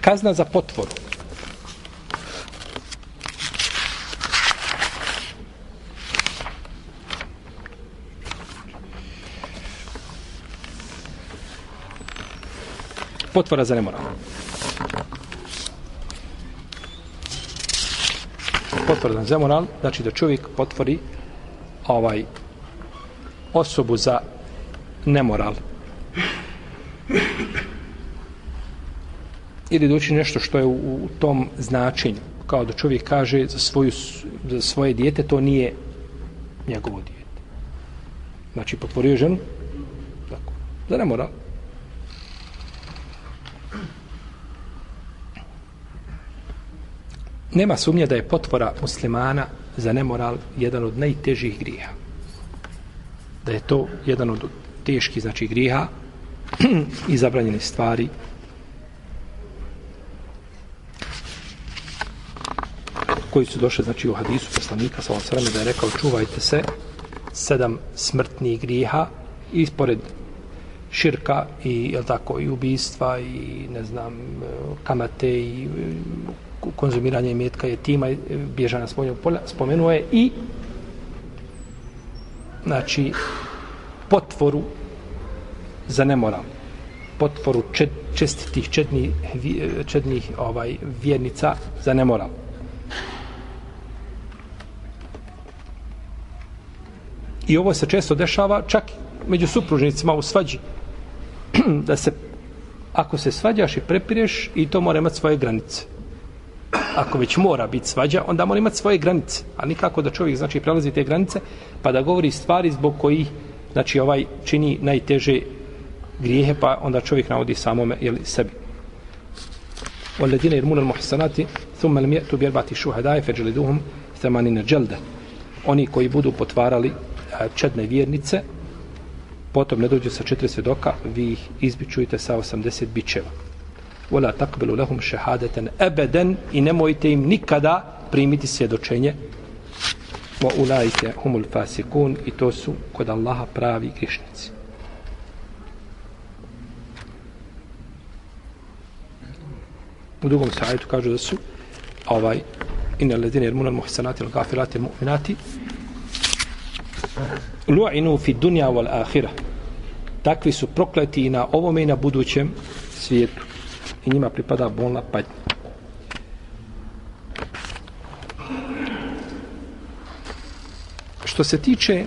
Kazna za potvoru. Potvora za nemoral. Potvora za nemoral, znači da čovjek potvori ovaj osobu za nemoral. Ili doći nešto što je u, u tom značenju. Kao da čovjek kaže za, svoju, za svoje dijete, to nije njegovo dijete. Znači, potvorio ženu, tako, ne mora Nema sumnje da je potvora muslimana za nemoral jedan od najtežih griha. Da je to jedan od teških znači grijeha i zabranjene stvari koji su došli znači u hadisu poslanika sa osrame da je rekao čuvajte se sedam smrtnih grijeha ispored širka i jel tako i ubistva i ne znam kamate i e, konzumiranje imetka je tima e, bježanja spoljnog polja. Spomenuo je i znači potvoru za nemoral. Potvoru čet, čestitih četnih, e, četnih ovaj, vjernica za nemoral. i ovo se često dešava čak među supružnicima u svađi da se ako se svađaš i prepireš i to mora imati svoje granice ako već mora biti svađa, onda mora imati svoje granice. A nikako da čovjek znači prelazi te granice, pa da govori stvari zbog kojih znači ovaj čini najteže grijehe, pa onda čovjek navodi samome ili sebi. والذين يرمون المحصنات ثم لم يأتوا بأربعة شهداء فجلدوهم ثمانين جلدة oni koji budu potvarali čedne vjernice potom ne dođu sa četiri svedoka vi ih izbičujete sa 80 bičeva wala taqbalu lahum shahadatan abadan i nemojte im nikada primiti svjedočenje wa ulaika humul fasikun i to su kod Allaha pravi grišnici. u drugom sajetu kažu da su ovaj inna ladine yarmuna muhsanati wal-ghafirati al-mu'minati lu'inu fi dunja wal-akhirah takvi su prokleti na ovom i na budućem svijetu i njima pripada bolna patnja. Što se tiče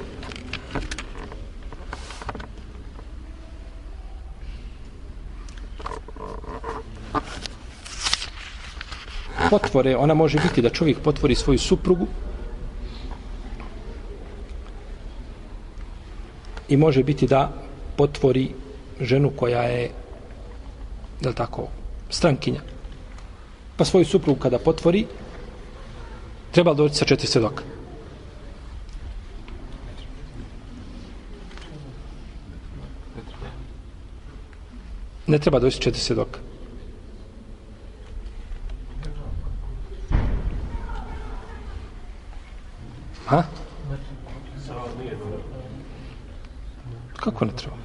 potvore, ona može biti da čovjek potvori svoju suprugu i može biti da potvori ženu koja je je li tako, strankinja. Pa svoju suprugu kada potvori, treba doći sa četiri svjedoka. Ne treba doći četiri svjedoka. Ha? Kako ne treba?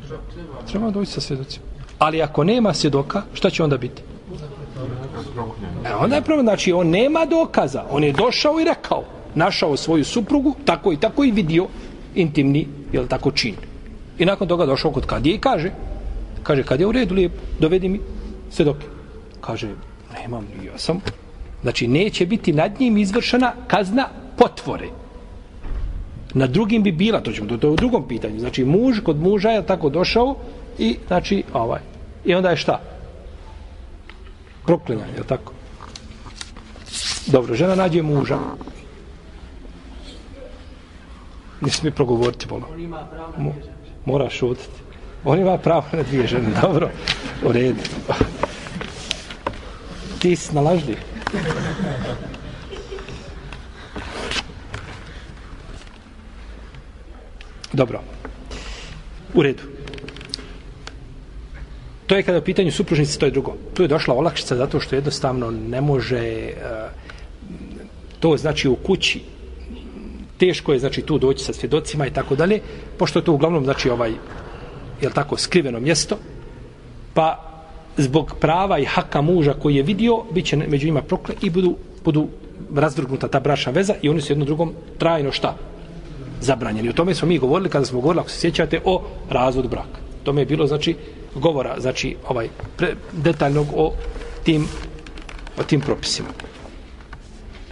Treba doći sa svjedocima. Ali ako nema svjedoka, šta će onda biti? E, onda je problem, znači on nema dokaza. On je došao i rekao, našao svoju suprugu, tako i tako i vidio intimni, jel tako, čin. I nakon toga došao kod kadije i kaže, kaže, kad je u redu, lijepo, dovedi mi svjedoke. Kaže, nemam, ja sam. Znači, neće biti nad njim izvršena kazna potvore. Na drugim bi bila, to ćemo, to, je u drugom pitanju. Znači, muž kod muža je tako došao, i znači ovaj i onda je šta? Proklinjanje je tako? Dobro žena nađe muža. Ne smije progovoriti bolo. Mo, mora šutiti. On ima pravo na dvije žene dobro. U redu. Ti si nalaždi dobro u redu To je kada u pitanju supružnice, to je drugo. Tu je došla olakšica zato što jednostavno ne može e, to znači u kući teško je znači tu doći sa svjedocima i tako dalje, pošto je to uglavnom znači ovaj je tako skriveno mjesto, pa zbog prava i haka muža koji je vidio, bit će među njima prokle i budu, budu razvrgnuta ta brašna veza i oni su jedno drugom trajno šta? Zabranjeni. O tome smo mi govorili kada smo govorili, ako se sjećate, o razvodu braka. Tome je bilo, znači, govora, znači, ovaj, pre, detaljnog o tim, o tim propisima.